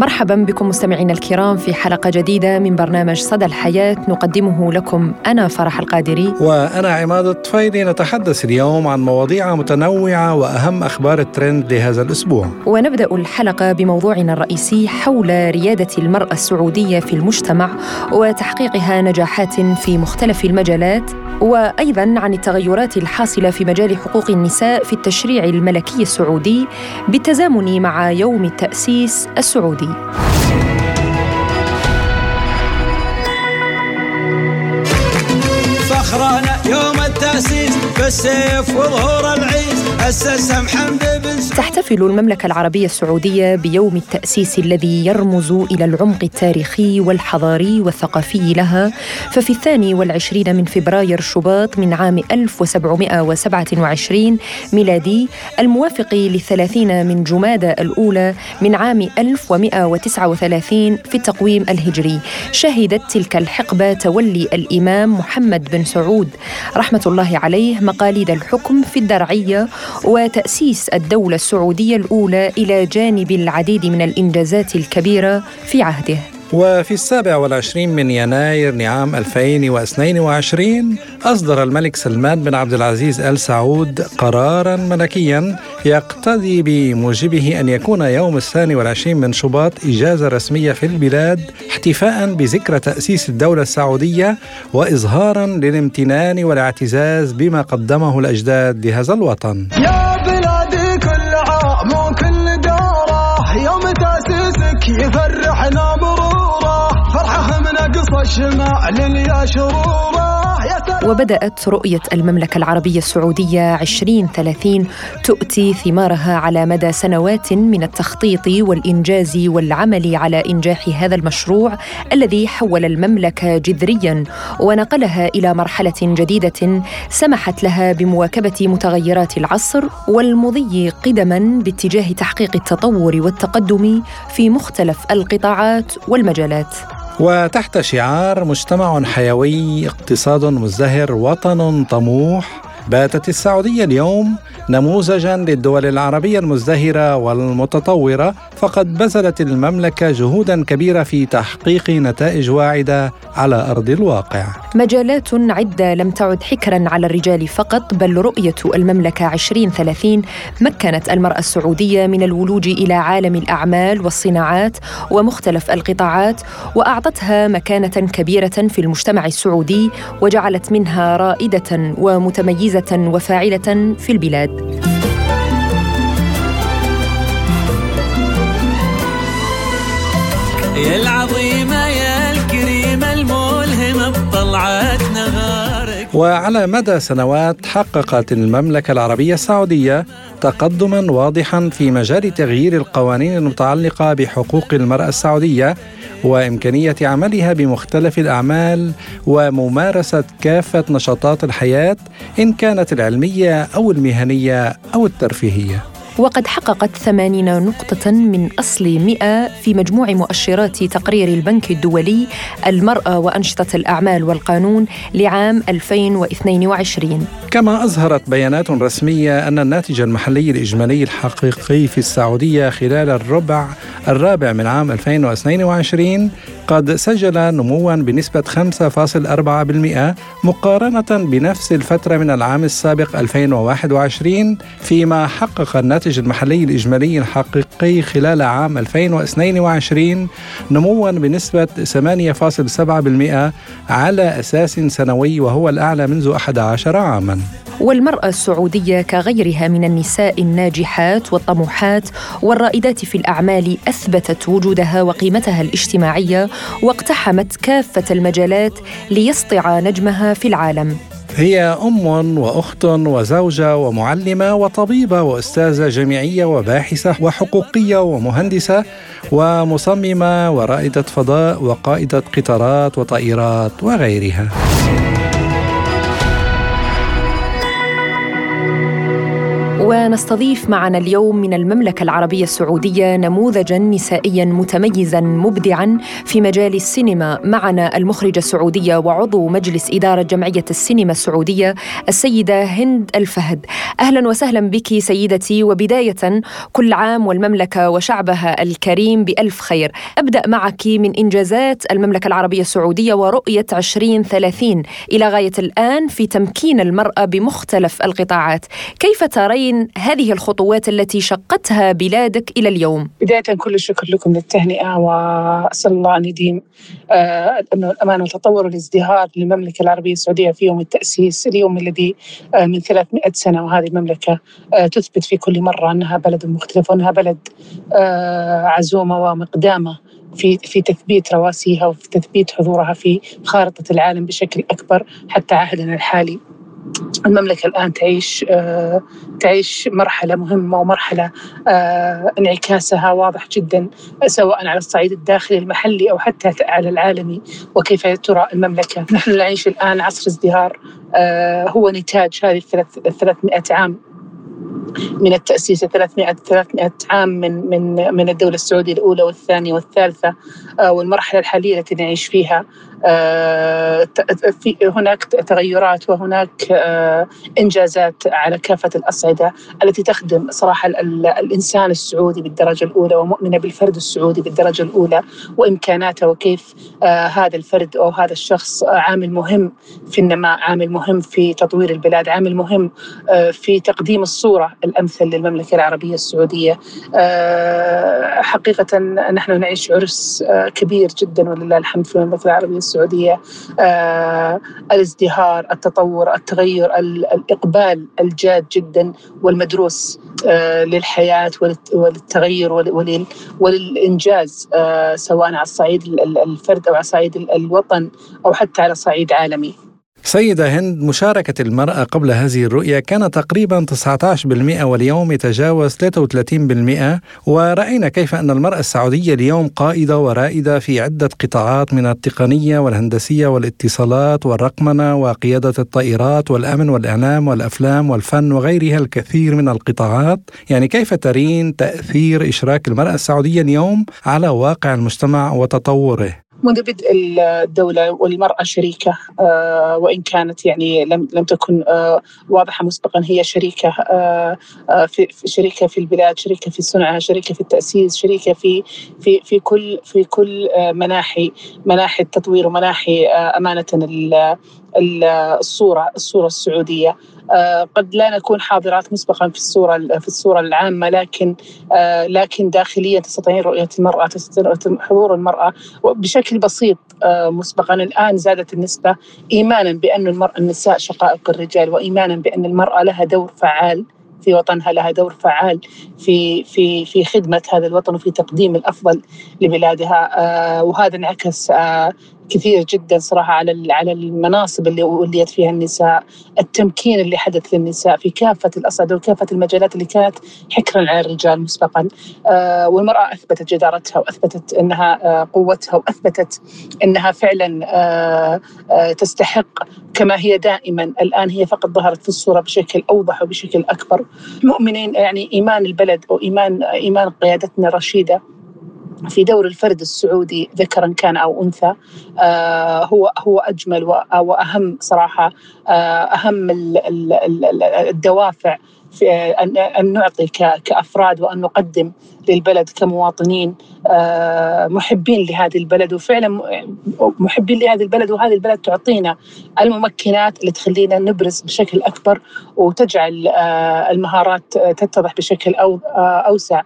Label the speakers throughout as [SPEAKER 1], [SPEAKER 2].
[SPEAKER 1] مرحبا بكم مستمعينا الكرام في حلقة جديدة من برنامج صدى الحياة. نقدمه لكم أنا فرح القادري.
[SPEAKER 2] وأنا عماد الطفيلي. نتحدث اليوم عن مواضيع متنوعة وأهم أخبار الترند لهذا الأسبوع.
[SPEAKER 1] ونبدأ الحلقة بموضوعنا الرئيسي حول ريادة المرأة السعودية في المجتمع وتحقيقها نجاحات في مختلف المجالات وأيضا عن التغيرات الحاصلة في مجال حقوق النساء في التشريع الملكي السعودي بالتزامن مع يوم التأسيس السعودي.
[SPEAKER 3] فخرنا يوم التأسيس بالسيف وظهور العيس
[SPEAKER 1] تحتفل المملكة العربية السعودية بيوم التأسيس الذي يرمز إلى العمق التاريخي والحضاري والثقافي لها ففي الثاني والعشرين من فبراير شباط من عام 1727 ميلادي الموافق للثلاثين من جمادى الأولى من عام 1139 في التقويم الهجري. شهدت تلك الحقبة تولي الإمام محمد بن سعود رحمة الله عليه مقاليد الحكم في الدرعية وتأسيس الدولة السعودية الأولى إلى جانب العديد من الإنجازات الكبيرة في عهده.
[SPEAKER 2] وفي السابع والعشرين من يناير لعام 2022 أصدر الملك سلمان بن عبد العزيز آل سعود قرارا ملكيا يقتضي بموجبه أن يكون يوم الثاني والعشرين من شباط إجازة رسمية في البلاد احتفاء بذكرى تأسيس الدولة السعودية وإظهارا للامتنان والاعتزاز بما قدمه الأجداد لهذا الوطن.
[SPEAKER 1] وبدأت رؤية المملكة العربية السعودية 2030 تؤتي ثمارها على مدى سنوات من التخطيط والإنجاز والعمل على إنجاح هذا المشروع الذي حول المملكة جذريا ونقلها إلى مرحلة جديدة سمحت لها بمواكبة متغيرات العصر والمضي قدما باتجاه تحقيق التطور والتقدم في مختلف القطاعات والمجالات.
[SPEAKER 2] وتحت شعار مجتمع حيوي اقتصاد مزدهر وطن طموح باتت السعودية اليوم نموذجا للدول العربية المزدهرة والمتطورة فقد بذلت المملكة جهودا كبيرة في تحقيق نتائج واعدة على أرض الواقع.
[SPEAKER 1] مجالات عدة لم تعد حكرا على الرجال فقط بل رؤية المملكة 2030 مكنت المرأة السعودية من الولوج إلى عالم الأعمال والصناعات ومختلف القطاعات وأعطتها مكانة كبيرة في المجتمع السعودي وجعلت منها رائدة ومتميزة وفاعلة في البلاد.
[SPEAKER 4] يا العظيمة يا الكريمة الملهمة بطلعت نهارك
[SPEAKER 2] وعلى مدى سنوات حققت المملكة العربية السعودية تقدما واضحا في مجال تغيير القوانين المتعلقة بحقوق المرأة السعودية وإمكانية عملها بمختلف الأعمال وممارسة كافة نشاطات الحياة إن كانت العلمية أو المهنية أو الترفيهية.
[SPEAKER 1] وقد حققت 80 نقطة من أصل 100 في مجموع مؤشرات تقرير البنك الدولي المرأة وأنشطة الأعمال والقانون لعام 2022
[SPEAKER 2] كما أظهرت بيانات رسمية أن الناتج المحلي الإجمالي الحقيقي في السعودية خلال الربع الرابع من عام 2022 قد سجل نموا بنسبة 5.4% مقارنة بنفس الفترة من العام السابق 2021 فيما حقق الناتج المحلي الإجمالي الحقيقي خلال عام 2022 نموا بنسبة 8.7% على أساس سنوي وهو الأعلى منذ 11 عاماً.
[SPEAKER 1] والمرأة السعودية كغيرها من النساء الناجحات والطموحات والرائدات في الأعمال أثبتت وجودها وقيمتها الاجتماعية واقتحمت كافة المجالات ليسطع نجمها في العالم.
[SPEAKER 2] هي أم وأخت وزوجة ومعلمة وطبيبة وأستاذة جامعية وباحثة وحقوقية ومهندسة ومصممة ورائدة فضاء وقائدة قطارات وطائرات وغيرها.
[SPEAKER 1] ونستضيف معنا اليوم من المملكة العربية السعودية نموذجا نسائيا متميزا مبدعا في مجال السينما. معنا المخرجة السعودية وعضو مجلس إدارة جمعية السينما السعودية السيدة هند الفهد. أهلا وسهلا بك سيدتي. وبداية كل عام والمملكة وشعبها الكريم بألف خير. أبدأ معك من إنجازات المملكة العربية السعودية ورؤية 2030 إلى غاية الآن في تمكين المرأة بمختلف القطاعات. كيف ترين هذه الخطوات التي شقتها بلادك إلى اليوم؟
[SPEAKER 5] بداية كل الشكر لكم للتهنئة وأسأل الله أن يديم آه أنه الأمان والتطور والازدهار للمملكة العربية السعودية في يوم التأسيس اليوم الذي آه من 300 سنة وهذه المملكة آه تثبت في كل مرة أنها بلد مختلف وأنها بلد عزومة ومقدامة في في تثبيت رواسيها وفي تثبيت حضورها في خارطة العالم بشكل أكبر حتى عهدنا الحالي المملكة الآن تعيش آه تعيش مرحلة مهمة ومرحلة آه انعكاسها واضح جدا سواء على الصعيد الداخلي المحلي أو حتى على العالمي. وكيف ترى المملكة؟ نحن نعيش الآن عصر ازدهار آه هو نتاج هذه الثلاثمائة عام. من التأسيس 300 300 عام من من من الدولة السعودية الأولى والثانية والثالثة والمرحلة الحالية التي نعيش فيها. في هناك تغيرات وهناك إنجازات على كافة الأصعدة التي تخدم صراحة الإنسان السعودي بالدرجة الأولى ومؤمنة بالفرد السعودي بالدرجة الأولى وإمكاناته وكيف هذا الفرد أو هذا الشخص عامل مهم في النماء، عامل مهم في تطوير البلاد، عامل مهم في تقديم الصورة الأمثل للمملكة العربية السعودية. حقيقة نحن نعيش عرس كبير جدا ولله الحمد في المملكة العربية السعودية آه الازدهار التطور التغير الإقبال الجاد جدا والمدروس آه للحياة وللتغير وللإنجاز آه سواء على الصعيد الفرد أو على صعيد الوطن أو حتى على صعيد عالمي
[SPEAKER 2] سيدة هند مشاركة المرأة قبل هذه الرؤية كان تقريبا 19% واليوم يتجاوز 33% ورأينا كيف أن المرأة السعودية اليوم قائدة ورائدة في عدة قطاعات من التقنية والهندسية والاتصالات والرقمنة وقيادة الطائرات والأمن والإعلام والأفلام والفن وغيرها الكثير من القطاعات يعني كيف ترين تأثير إشراك المرأة السعودية اليوم على واقع المجتمع وتطوره؟
[SPEAKER 5] منذ بدء الدولة والمرأة شريكة آه وإن كانت يعني لم لم تكن آه واضحة مسبقا هي شريكة آه في شريكة في البلاد، شريكة في صنعها، شريكة في التأسيس، شريكة في في في كل في كل مناحي مناحي التطوير ومناحي أمانة الصورة الصورة السعودية. قد لا نكون حاضرات مسبقا في الصورة في الصورة العامة لكن لكن داخليا تستطيعين رؤية المرأة حضور المرأة. بشكل بسيط مسبقا الآن زادت النسبة إيمانا بأن المرأة النساء شقائق الرجال وإيمانا بأن المرأة لها دور فعال في وطنها لها دور فعال في في في خدمة هذا الوطن وفي تقديم الأفضل لبلادها. آه وهذا انعكس آه كثير جدا صراحة على على المناصب اللي وليت فيها النساء، التمكين اللي حدث للنساء في كافة الأصعدة وكافة المجالات اللي كانت حكرا على الرجال مسبقا، آه والمرأة أثبتت جدارتها وأثبتت إنها آه قوتها وأثبتت إنها فعلا آه تستحق كما هي دائما. الآن هي فقط ظهرت في الصورة بشكل أوضح وبشكل أكبر، مؤمنين يعني إيمان البلد أو إيمان إيمان قيادتنا الرشيده في دور الفرد السعودي ذكرا كان أو أنثى. آه هو هو أجمل واهم صراحة آه أهم الدوافع في ان نعطي كأفراد وأن نقدم للبلد كمواطنين آه محبين لهذه البلد. وفعلا محبين لهذه البلد وهذه البلد تعطينا الممكنات اللي تخلينا نبرز بشكل أكبر وتجعل آه المهارات تتضح بشكل أوسع.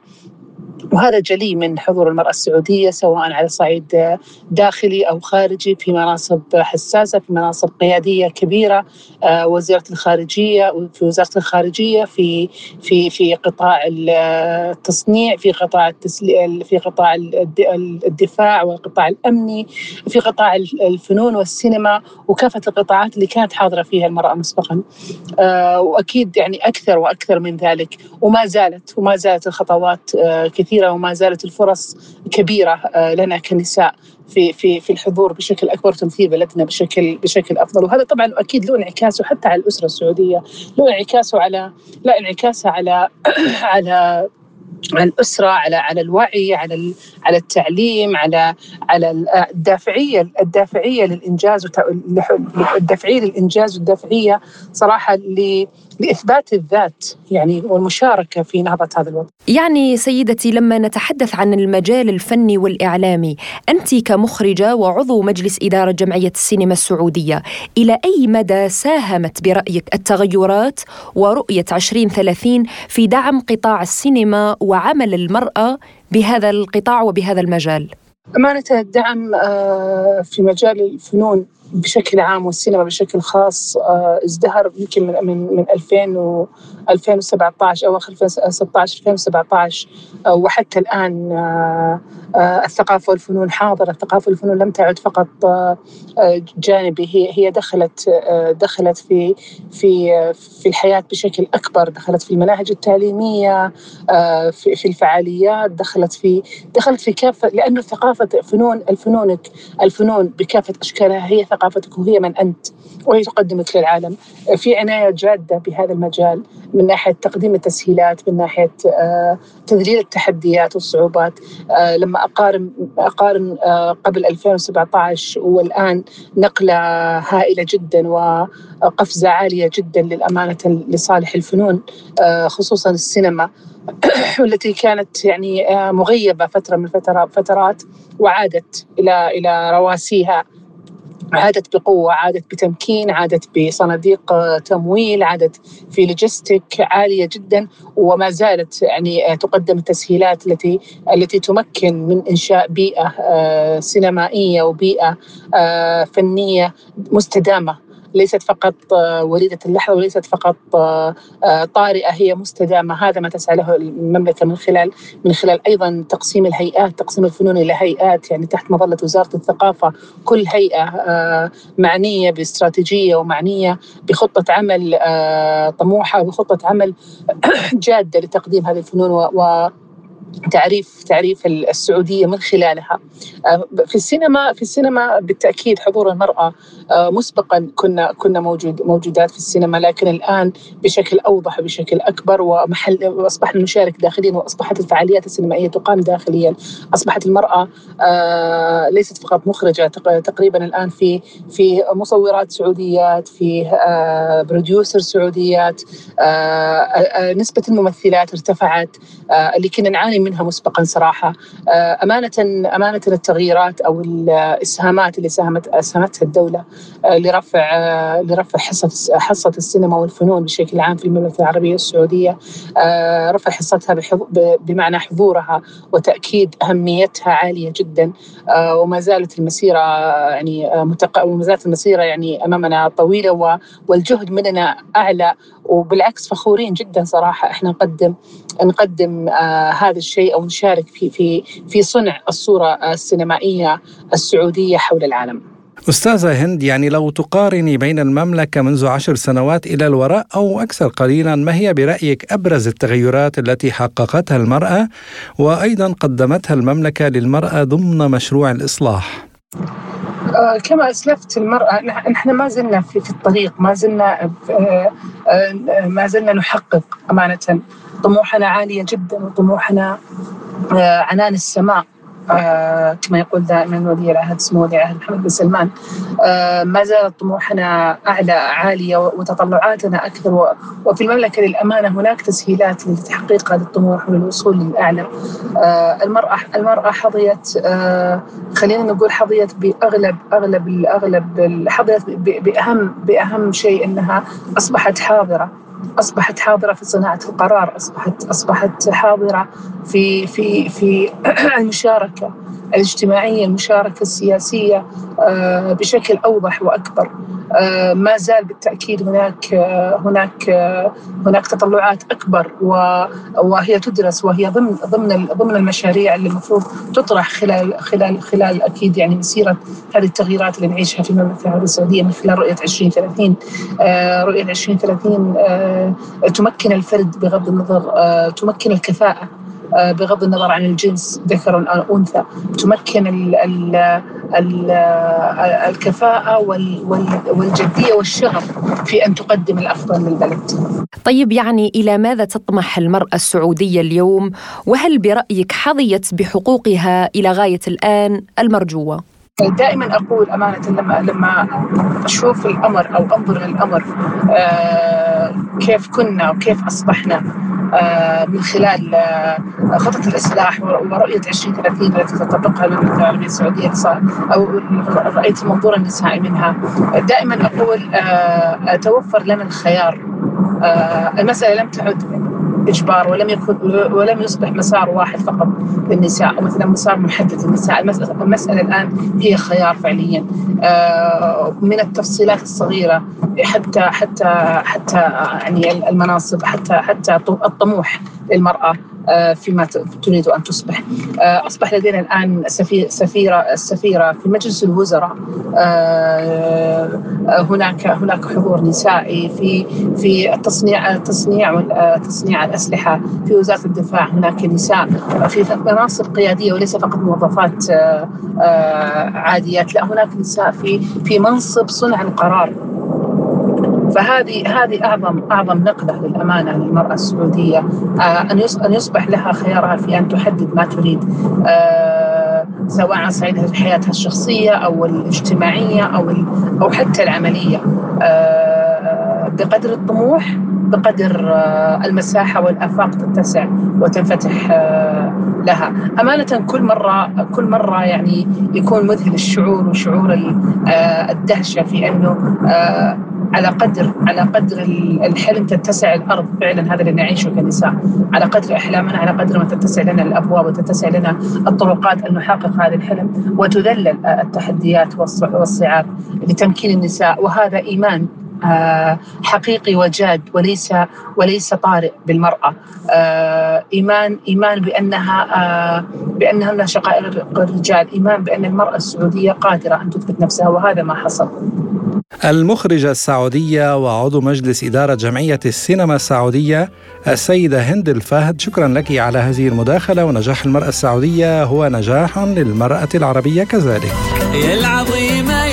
[SPEAKER 5] وهذا جلي من حضور المرأة السعودية سواء على صعيد داخلي أو خارجي في مناصب حساسة في مناصب قيادية كبيرة وزيرة الخارجية في وزارة الخارجية في في في قطاع التصنيع في قطاع في قطاع الدفاع والقطاع الأمني في قطاع الفنون والسينما وكافة القطاعات اللي كانت حاضرة فيها المرأة مسبقا. وأكيد يعني أكثر وأكثر من ذلك وما زالت وما زالت الخطوات كثير كثيرة وما زالت الفرص كبيرة لنا كنساء في في في الحضور بشكل أكبر وتمثيل بلدنا بشكل بشكل أفضل. وهذا طبعا أكيد له انعكاسه حتى على الأسرة السعودية له انعكاسه على لا انعكاسه على على على الأسرة على على الوعي على على التعليم على على الدافعية الدافعية للإنجاز الدافعيه للإنجاز والدافعية صراحة لاثبات الذات يعني والمشاركة في نهضه هذا الوطن.
[SPEAKER 1] يعني سيدتي لما نتحدث عن المجال الفني والإعلامي، أنت كمخرجة وعضو مجلس إدارة جمعية السينما السعودية، إلى أي مدى ساهمت برأيك التغيرات ورؤية 2030 في دعم قطاع السينما وعمل المرأة بهذا القطاع وبهذا المجال؟
[SPEAKER 5] أمانة الدعم آه، في مجال الفنون بشكل عام والسينما بشكل خاص آه، ازدهر يمكن من من من 2000 و 2017 أواخر 2016 2017 وحتى الآن آه، آه، الثقافة والفنون حاضرة، الثقافة والفنون لم تعد فقط جانبي. هي هي دخلت دخلت في في في الحياة بشكل أكبر، دخلت في المناهج التعليمية في في الفعاليات، دخلت في دخلت في كافة لأنه ثقافة فنون الفنون الفنون بكافة أشكالها هي ثقافتك وهي من أنت وهي تقدمك للعالم. في عناية جادة بهذا المجال. من ناحية تقديم التسهيلات من ناحية آه، تذليل التحديات والصعوبات. آه، لما أقارن أقارن آه، قبل 2017 والآن نقلة هائلة جدا وقفزة عالية جدا للأمانة لصالح الفنون خصوصا السينما والتي كانت يعني مغيبة فترة من الفترات وعادت إلى إلى رواسيها. عادت بقوة عادت بتمكين عادت بصناديق آه، تمويل عادت في لوجستيك عالية جدا وما زالت يعني آه، تقدم التسهيلات التي التي تمكن من إنشاء بيئة آه، سينمائية وبيئة فنية مستدامة. ليست فقط آه، وليدة اللحظة وليست فقط آه، آه، طارئة هي مستدامة. هذا ما تسعى له المملكة من خلال من خلال أيضا تقسيم الهيئات تقسيم الفنون إلى هيئات يعني تحت مظلة وزارة الثقافة كل هيئة معنية باستراتيجية ومعنية بخطة عمل طموحة وبخطة عمل جادة لتقديم هذه الفنون و تعريف تعريف السعودية من خلالها. آه، في السينما في السينما بالتأكيد حضور المرأة آه، مسبقا كنا كنا موجود موجودات في السينما لكن الآن بشكل أوضح وبشكل أكبر ومحل وأصبحنا نشارك داخليا وأصبحت الفعاليات السينمائية تقام داخليا. أصبحت المرأة آه، ليست فقط مخرجة تقريبا الآن في في مصورات سعوديات في بروديوسر سعوديات نسبة الممثلات ارتفعت اللي كنا نعاني منها مسبقا صراحة. آه، امانه أمانة التغييرات أو الاسهامات اللي ساهمت اسهمتها الدولة آه، لرفع آه، لرفع حصة حصة السينما والفنون بشكل عام في المملكة العربية السعودية. رفع حصتها بمعنى حضورها وتأكيد أهميتها عالية جدا. وما زالت المسيرة يعني متق... وما زالت المسيرة يعني أمامنا طويلة والجهد مننا أعلى. وبالعكس فخورين جدا صراحة. إحنا نقدم نقدم هذا الشيء أو نشارك في في في صنع الصورة السينمائية السعودية حول العالم.
[SPEAKER 2] أستاذة هند يعني لو تقارني بين المملكة منذ عشر سنوات إلى الوراء أو أكثر قليلا ما هي برأيك أبرز التغيرات التي حققتها المرأة وأيضا قدمتها المملكة للمرأة ضمن مشروع الإصلاح؟
[SPEAKER 5] آه كما أسلفت المرأة نحن ما زلنا في, في الطريق ما زلنا آه آه ما زلنا نحقق أمانة. طموحنا عالية جدا وطموحنا عنان السماء. آه كما يقول دائما ولي العهد سمو ولي العهد محمد بن سلمان. آه ما زالت طموحنا أعلى عالية وتطلعاتنا أكثر. وفي المملكة للأمانة هناك تسهيلات لتحقيق هذا الطموح وللوصول للأعلى. آه المرأة المرأة حظيت آه خلينا نقول حظيت بأغلب أغلب أغلب حظيت بأهم بأهم شيء إنها أصبحت حاضرة. أصبحت حاضرة في صناعة القرار اصبحت أصبحت حاضرة في في في المشاركة. الاجتماعية المشاركة السياسية آه، بشكل أوضح وأكبر. آه، ما زال بالتأكيد هناك آه، هناك هناك تطلعات أكبر وهي تدرس وهي ضمن ضمن ضمن المشاريع اللي المفروض تطرح خلال خلال خلال أكيد يعني مسيره هذه التغييرات اللي نعيشها في المملكة العربية السعودية من خلال رؤية 2030 رؤية 2030 تمكن الفرد بغض النظر تمكن الكفاءة آه، بغض النظر عن الجنس ذكر أو أنثى. تمكن ال ال ال الكفاءة والجدية والشغف في أن تقدم الأفضل للبلد.
[SPEAKER 1] طيب يعني إلى ماذا تطمح المرأة السعودية اليوم؟ وهل برأيك حظيت بحقوقها إلى غاية الآن المرجوة؟
[SPEAKER 5] دائما أقول أمانة لما لما أشوف الأمر أو أنظر للأمر آه، كيف كنا وكيف أصبحنا آه، من خلال آه، خطط الإصلاح ورؤية 2030 التي تطبقها المملكه العربية السعودية أو رأيت المنظور النسائي منها. دائما أقول توفر لنا الخيار. المسألة لم تعد إجبار ولم يكن ولم يصبح مسار واحد فقط للنساء أو مثلا مسار محدد للنساء. المسألة الآن هي خيار فعليا. آه، من التفصيلات الصغيرة حتى حتى حتى يعني المناصب حتى حتى الطموح للمرأة آه، فيما تريد أن تصبح. آه، أصبح لدينا الآن سفيرة السفيرة في مجلس الوزراء. آه، هناك هناك حضور نسائي في في التصنيع التصنيع تصنيع الأسلحة في وزارة الدفاع. هناك نساء في مناصب قيادية وليس فقط موظفات عاديات لا هناك نساء في في منصب صنع القرار. فهذه هذه اعظم أعظم نقلة للأمانة للمرأة السعودية. آه، أن أن يصبح لها خيارها في أن تحدد ما تريد آه، سواء على صعيد حياتها الشخصية أو الاجتماعية أو أو حتى العملية. آه، بقدر الطموح بقدر المساحة والآفاق تتسع وتنفتح لها. أمانة كل مرة كل مرة يعني يكون مذهل الشعور وشعور الدهشة في أنه على قدر على قدر الحلم تتسع الأرض فعلا هذا اللي نعيشه كنساء. على قدر أحلامنا على قدر ما تتسع لنا الأبواب وتتسع لنا الطرقات أن نحقق هذا الحلم. وتذلل التحديات والصعاب لتمكين النساء. وهذا إيمان. حقيقي وجاد وليس وليس طارئ بالمرأة. آه، ايمان إيمان بأنها آه، بأنها شقائق الرجال. إيمان بأن المرأة السعودية قادرة أن تثبت نفسها وهذا ما حصل.
[SPEAKER 2] المخرجة السعودية وعضو مجلس إدارة جمعية السينما السعودية السيدة هند الفهد شكرا لك على هذه المداخلة ونجاح المرأة السعودية هو نجاح للمرأة العربية كذلك.
[SPEAKER 4] يا العظيمة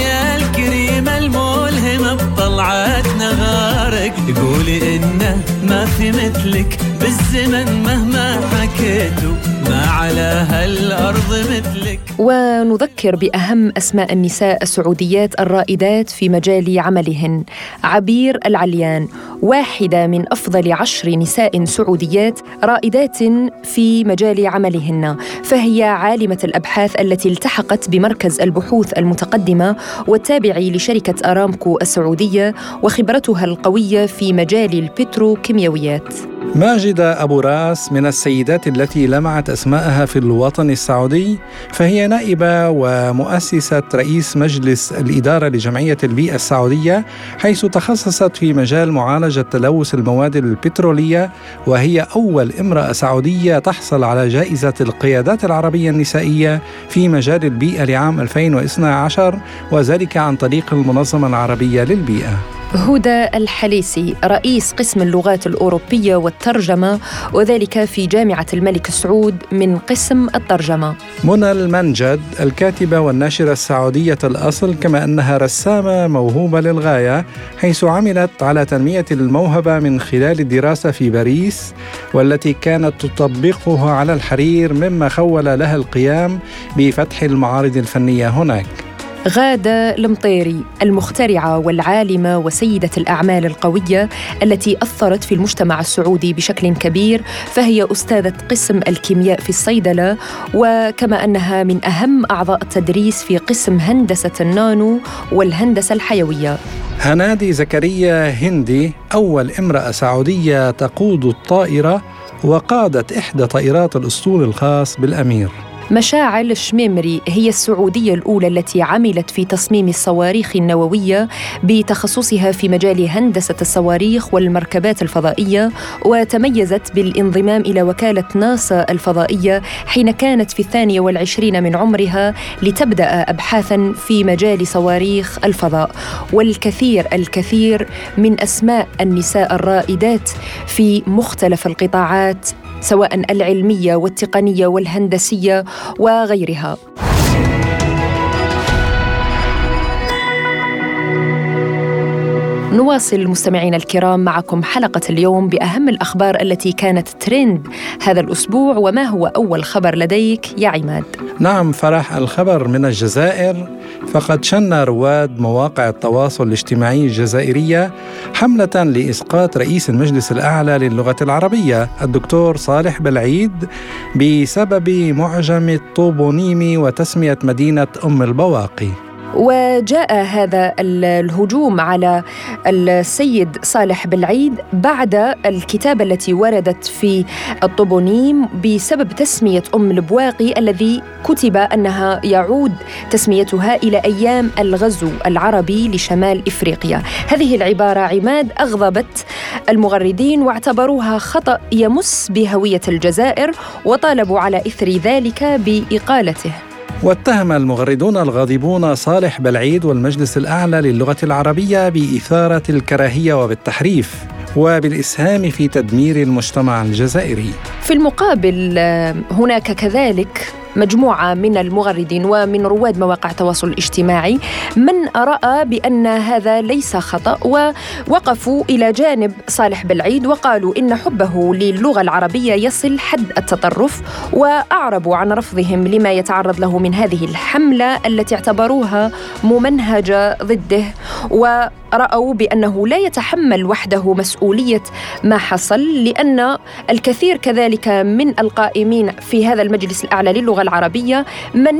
[SPEAKER 4] نغارك تقولي إنه ما في مثلك بالزمن مهما حكيتوا ما على هالأرض مثلك.
[SPEAKER 1] ونذكر بأهم أسماء النساء السعوديات الرائدات في مجال عملهن. عبير العليان واحدة من أفضل عشر نساء سعوديات رائدات في مجال عملهن فهي عالمة الأبحاث التي التحقت بمركز البحوث المتقدمة والتابع لشركة أرامكو السعودية وخبرتها القوية في مجال البتروكيماويات
[SPEAKER 2] ماجدة أبو راس من السيدات التي لمعت أسماءها في الوطن السعودي فهي نائبة ومؤسسة رئيس مجلس الإدارة لجمعية البيئة السعودية حيث تخصصت في مجال معالجة تلوث المواد البترولية وهي أول امرأة سعودية تحصل على جائزة القيادات العربية النسائية في مجال البيئة لعام 2012 وذلك عن طريق المنظمة العربية للبيئة.
[SPEAKER 1] هدى الحليسي رئيس قسم اللغات الأوروبية والترجمة وذلك في جامعة الملك سعود من قسم الترجمة.
[SPEAKER 2] منى المنجد الكاتبة والناشرة السعودية الأصل كما أنها رسامة موهوبة للغاية حيث عملت على تنمية الموهبة من خلال الدراسة في باريس والتي كانت تطبقها على الحرير مما خول لها القيام بفتح المعارض الفنية هناك.
[SPEAKER 1] غادة المطيري المخترعة والعالمة وسيدة الأعمال القوية التي أثرت في المجتمع السعودي بشكل كبير فهي أستاذة قسم الكيمياء في الصيدلة. وكما أنها من أهم أعضاء التدريس في قسم هندسة النانو والهندسة الحيوية.
[SPEAKER 2] هنادي زكريا هندي أول امرأة سعودية تقود الطائرة وقادت إحدى طائرات الأسطول الخاص بالأمير.
[SPEAKER 1] مشاعل الشميمري هي السعودية الأولى التي عملت في تصميم الصواريخ النووية بتخصصها في مجال هندسة الصواريخ والمركبات الفضائية وتميزت بالانضمام إلى وكالة ناسا الفضائية حين كانت في الثانية والعشرين من عمرها لتبدأ أبحاثا في مجال صواريخ الفضاء. والكثير الكثير من أسماء النساء الرائدات في مختلف القطاعات سواء العلمية والتقنية والهندسية وغيرها. نواصل مستمعينا الكرام معكم حلقة اليوم بأهم الأخبار التي كانت ترند هذا الأسبوع وما هو أول خبر لديك يا عماد؟
[SPEAKER 2] نعم فرح الخبر من الجزائر فقد شن رواد مواقع التواصل الاجتماعي الجزائرية حملة لإسقاط رئيس المجلس الأعلى للغة العربية الدكتور صالح بلعيد بسبب معجم الطوبونيمي وتسمية مدينة أم البواقي
[SPEAKER 1] وجاء هذا الهجوم على السيد صالح بالعيد بعد الكتابة التي وردت في الطوبونيم بسبب تسمية أم البواقي الذي كتب أنها يعود تسميتها إلى أيام الغزو العربي لشمال إفريقيا. هذه العبارة عماد أغضبت المغردين واعتبروها خطأ يمس بهوية الجزائر وطالبوا على إثر ذلك بإقالته.
[SPEAKER 2] واتهم المغردون الغاضبون صالح بلعيد والمجلس الأعلى للغة العربية بإثارة الكراهية وبالتحريف وبالإسهام في تدمير المجتمع الجزائري.
[SPEAKER 1] في المقابل هناك كذلك مجموعة من المغردين ومن رواد مواقع التواصل الاجتماعي من رأى بأن هذا ليس خطأ ووقفوا إلى جانب صالح بالعيد وقالوا إن حبه للغة العربية يصل حد التطرف وأعربوا عن رفضهم لما يتعرض له من هذه الحملة التي اعتبروها ممنهجة ضده ورأوا بأنه لا يتحمل وحده مسؤولية ما حصل لأن الكثير كذلك من القائمين في هذا المجلس الأعلى للغة اللغة العربية من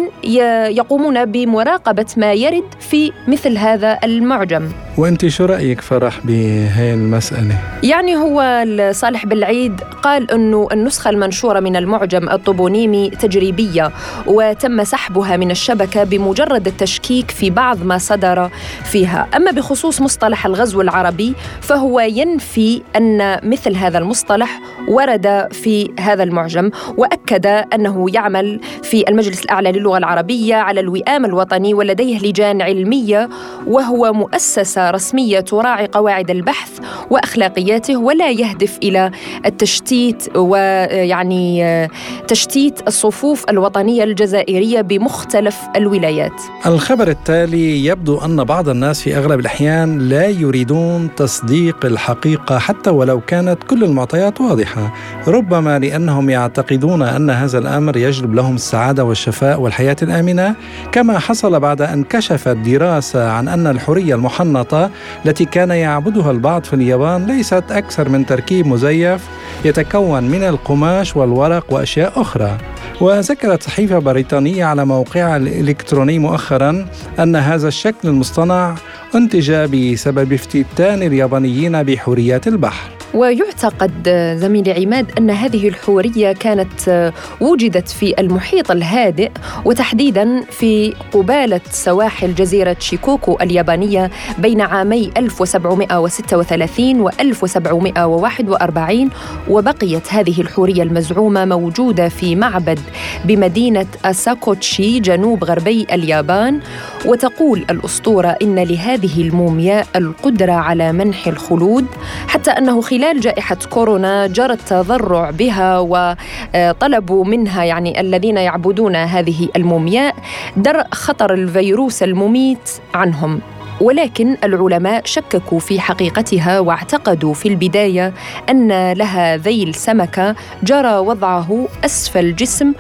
[SPEAKER 1] يقومون بمراقبة ما يرد في مثل هذا المعجم.
[SPEAKER 2] وأنت شو رأيك فرح بهي المسألة؟
[SPEAKER 1] يعني هو صالح بالعيد قال إنه النسخة المنشورة من المعجم الطوبونيمي تجريبية وتم سحبها من الشبكة بمجرد التشكيك في بعض ما صدر فيها. أما بخصوص مصطلح الغزو العربي فهو ينفي أن مثل هذا المصطلح ورد في هذا المعجم وأكد أنه يعمل في المجلس الأعلى للغة العربية على الوئام الوطني ولديه لجان علمية وهو مؤسسة رسمية تراعي قواعد البحث وأخلاقياته ولا يهدف إلى التشتيت ويعني تشتيت الصفوف الوطنية الجزائرية بمختلف الولايات.
[SPEAKER 2] الخبر التالي يبدو أن بعض الناس في أغلب الأحيان لا يريدون تصديق الحقيقة حتى ولو كانت كل المعطيات واضحة، ربما لأنهم يعتقدون أن هذا الأمر يجلب لهم السعادة والشفاء والحياة الآمنة، كما حصل بعد أن كشفت دراسة عن أن الحريه المحنطة البسيطة التي كان يعبدها البعض في اليابان ليست أكثر من تركيب مزيف يتكون من القماش والورق وأشياء أخرى. وذكرت صحيفة بريطانية على موقعها الإلكتروني مؤخرا أن هذا الشكل المصطنع أنتج بسبب افتتان اليابانيين بحوريات البحر.
[SPEAKER 1] ويعتقد زميلي عماد أن هذه الحورية كانت وجدت في المحيط الهادئ وتحديدا في قبالة سواحل جزيرة شيكوكو اليابانية بين عامي 1736 و 1741 وبقيت هذه الحورية المزعومة موجودة في معبد بمدينة أساكوتشي جنوب غربي اليابان. وتقول الأسطورة إن لهذه المومياء القدرة على منح الخلود حتى أنه خلال خلال جائحة كورونا جرى التضرع بها وطلبوا منها يعني الذين يعبدون هذه المومياء درء خطر الفيروس المميت عنهم. ولكن العلماء شككوا في حقيقتها واعتقدوا في البداية أن لها ذيل سمكة جرى وضعه أسفل الجسم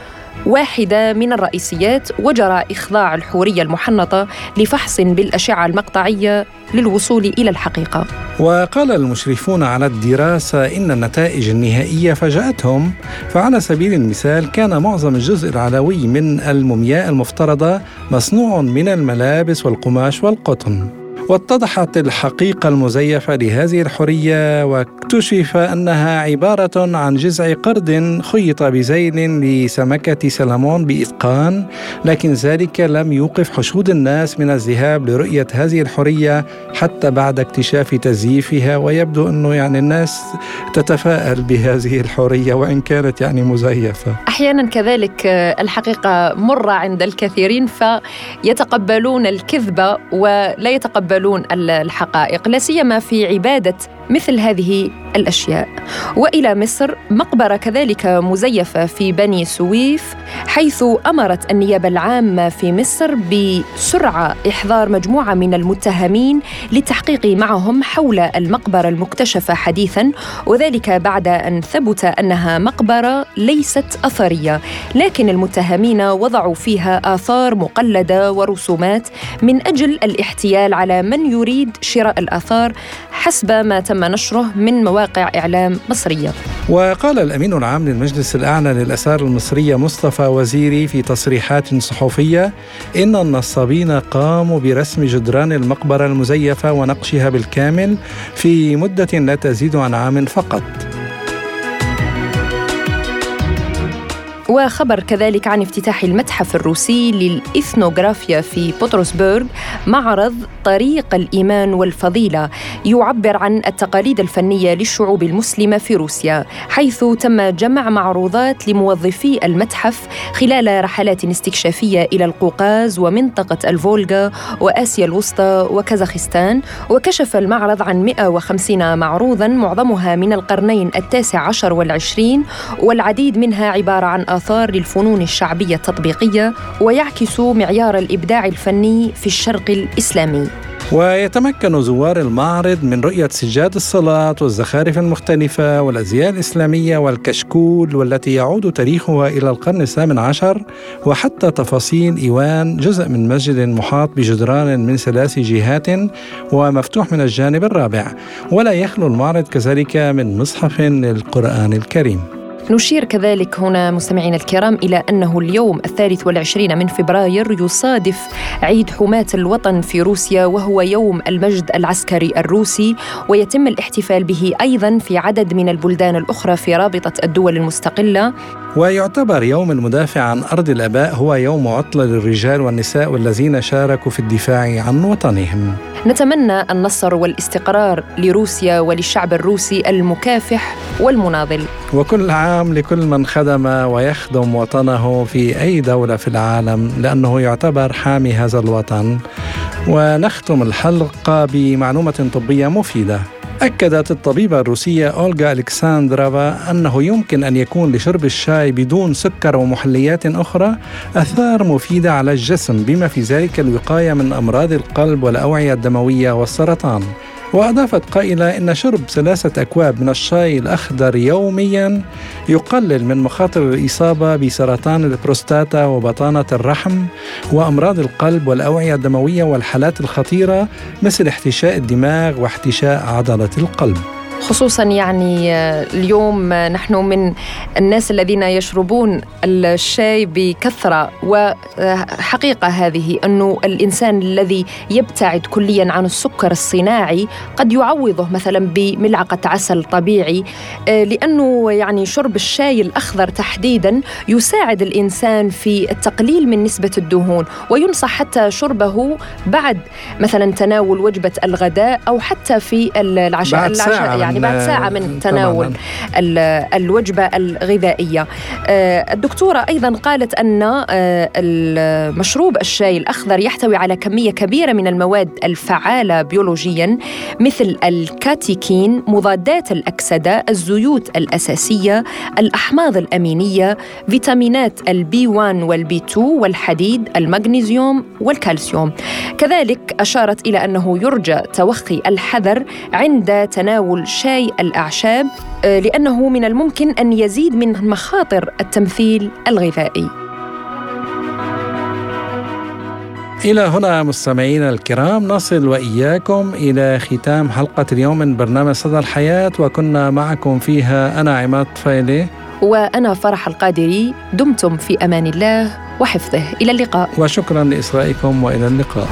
[SPEAKER 1] واحدة من الرئيسيات وجرى إخضاع الحورية المحنطة لفحص بالأشعة المقطعية للوصول إلى الحقيقة.
[SPEAKER 2] وقال المشرفون على الدراسة إن النتائج النهائية فاجأتهم فعلى سبيل المثال كان معظم الجزء العلوي من المومياء المفترضة مصنوع من الملابس والقماش والقطن. واتضحت الحقيقة المزيفة لهذه الحرية واكتشف أنها عبارة عن جذع قرد خيط بزيل لسمكة سلمون بإتقان لكن ذلك لم يوقف حشود الناس من الذهاب لرؤية هذه الحرية حتى بعد اكتشاف تزييفها ويبدو أنه يعني الناس تتفائل بهذه الحرية وإن كانت يعني مزيفة.
[SPEAKER 1] أحيانا كذلك الحقيقة مرة عند الكثيرين فيتقبلون الكذبة ولا يتقبلون يتقبلون الحقائق لا سيما في عبادة مثل هذه الأشياء. وإلى مصر مقبرة كذلك مزيفة في بني سويف حيث أمرت النيابة العامة في مصر بسرعة إحضار مجموعة من المتهمين للتحقيق معهم حول المقبرة المكتشفة حديثا. وذلك بعد أن ثبت أنها مقبرة ليست أثرية لكن المتهمين وضعوا فيها آثار مقلدة ورسومات من أجل الاحتيال على من يريد شراء الآثار حسب ما تم نشره من مواقع إعلام مصرية.
[SPEAKER 2] وقال الأمين العام للمجلس الأعلى للاثار المصرية مصطفى وزيري في تصريحات صحفية إن النصابين قاموا برسم جدران المقبرة المزيفة ونقشها بالكامل في مدة لا تزيد عن عام فقط.
[SPEAKER 1] وخبر كذلك عن افتتاح المتحف الروسي للإثنوغرافيا في بطرسبرغ معرض طريق الإيمان والفضيلة يعبر عن التقاليد الفنية للشعوب المسلمة في روسيا حيث تم جمع معروضات لموظفي المتحف خلال رحلات استكشافية إلى القوقاز ومنطقة الفولغا وآسيا الوسطى وكازاخستان وكشف المعرض عن 150 معروضا معظمها من القرنين التاسع عشر والعشرين والعديد منها عبارة عن آثار للفنون الشعبية التطبيقية ويعكس معيار الإبداع الفني في الشرق الإسلامي.
[SPEAKER 2] ويتمكن زوار المعرض من رؤية سجاد الصلاة والزخارف المختلفة والأزياء الإسلامية والكشكول والتي يعود تاريخها إلى القرن الثامن عشر وحتى تفاصيل إيوان جزء من مسجد محاط بجدران من ثلاث جهات ومفتوح من الجانب الرابع. ولا يخلو المعرض كذلك من مصحف للقرآن الكريم.
[SPEAKER 1] نشير كذلك هنا مستمعينا الكرام إلى أنه اليوم الثالث والعشرين من فبراير يصادف عيد حماة الوطن في روسيا وهو يوم المجد العسكري الروسي ويتم الاحتفال به أيضا في عدد من البلدان الأخرى في رابطة الدول المستقلة.
[SPEAKER 2] ويعتبر يوم المدافع عن أرض الآباء هو يوم عطلة للرجال والنساء والذين شاركوا في الدفاع عن وطنهم.
[SPEAKER 1] نتمنى النصر والاستقرار لروسيا وللشعب الروسي المكافح والمناضل.
[SPEAKER 2] وكل عام لكل من خدم ويخدم وطنه في أي دولة في العالم لأنه يعتبر حامي هذا الوطن. ونختم الحلقة بمعلومة طبية مفيدة. أكدت الطبيبة الروسية أولغا ألكساندرافا أنه يمكن أن يكون لشرب الشاي بدون سكر ومحليات أخرى أثار مفيدة على الجسم بما في ذلك الوقاية من أمراض القلب والأوعية الدموية والسرطان. وأضافت قائلة إن شرب ثلاثة أكواب من الشاي الأخضر يوميا يقلل من مخاطر الإصابة بسرطان البروستاتا وبطانة الرحم وأمراض القلب والأوعية الدموية والحالات الخطيرة مثل احتشاء الدماغ واحتشاء عضلة القلب.
[SPEAKER 1] خصوصا يعني آه، اليوم آه، نحن من الناس الذين يشربون الشاي بكثرة وحقيقة هذه أنه الإنسان الذي يبتعد كليا عن السكر الصناعي قد يعوضه مثلا بملعقة عسل طبيعي آه، لأنه يعني شرب الشاي الأخضر تحديدا يساعد الإنسان في التقليل من نسبة الدهون وينصح حتى شربه بعد مثلا تناول وجبة الغداء أو حتى في العشاء
[SPEAKER 2] بعد
[SPEAKER 1] العشاء يعني. بعد ساعة من تناول الوجبة الغذائية. آه، الدكتورة أيضا قالت أن آه، مشروب الشاي الأخضر يحتوي على كمية كبيرة من المواد الفعالة بيولوجيا مثل الكاتيكين مضادات الأكسدة الزيوت الأساسية الأحماض الأمينية فيتامينات ال B 1 وال B 2 والحديد المغنيسيوم والكالسيوم. كذلك أشارت إلى أنه يرجى توخي الحذر عند تناول شاي الأعشاب آه، لأنه من الممكن أن يزيد من مخاطر التمثيل الغذائي.
[SPEAKER 2] إلى هنا مستمعينا الكرام نصل وإياكم إلى ختام حلقة اليوم من برنامج صدى الحياة وكنا معكم فيها أنا عماد طفيلي.
[SPEAKER 1] وأنا فرح القادري دمتم في أمان الله وحفظه. إلى اللقاء.
[SPEAKER 2] وشكرا لإصغائكم وإلى اللقاء.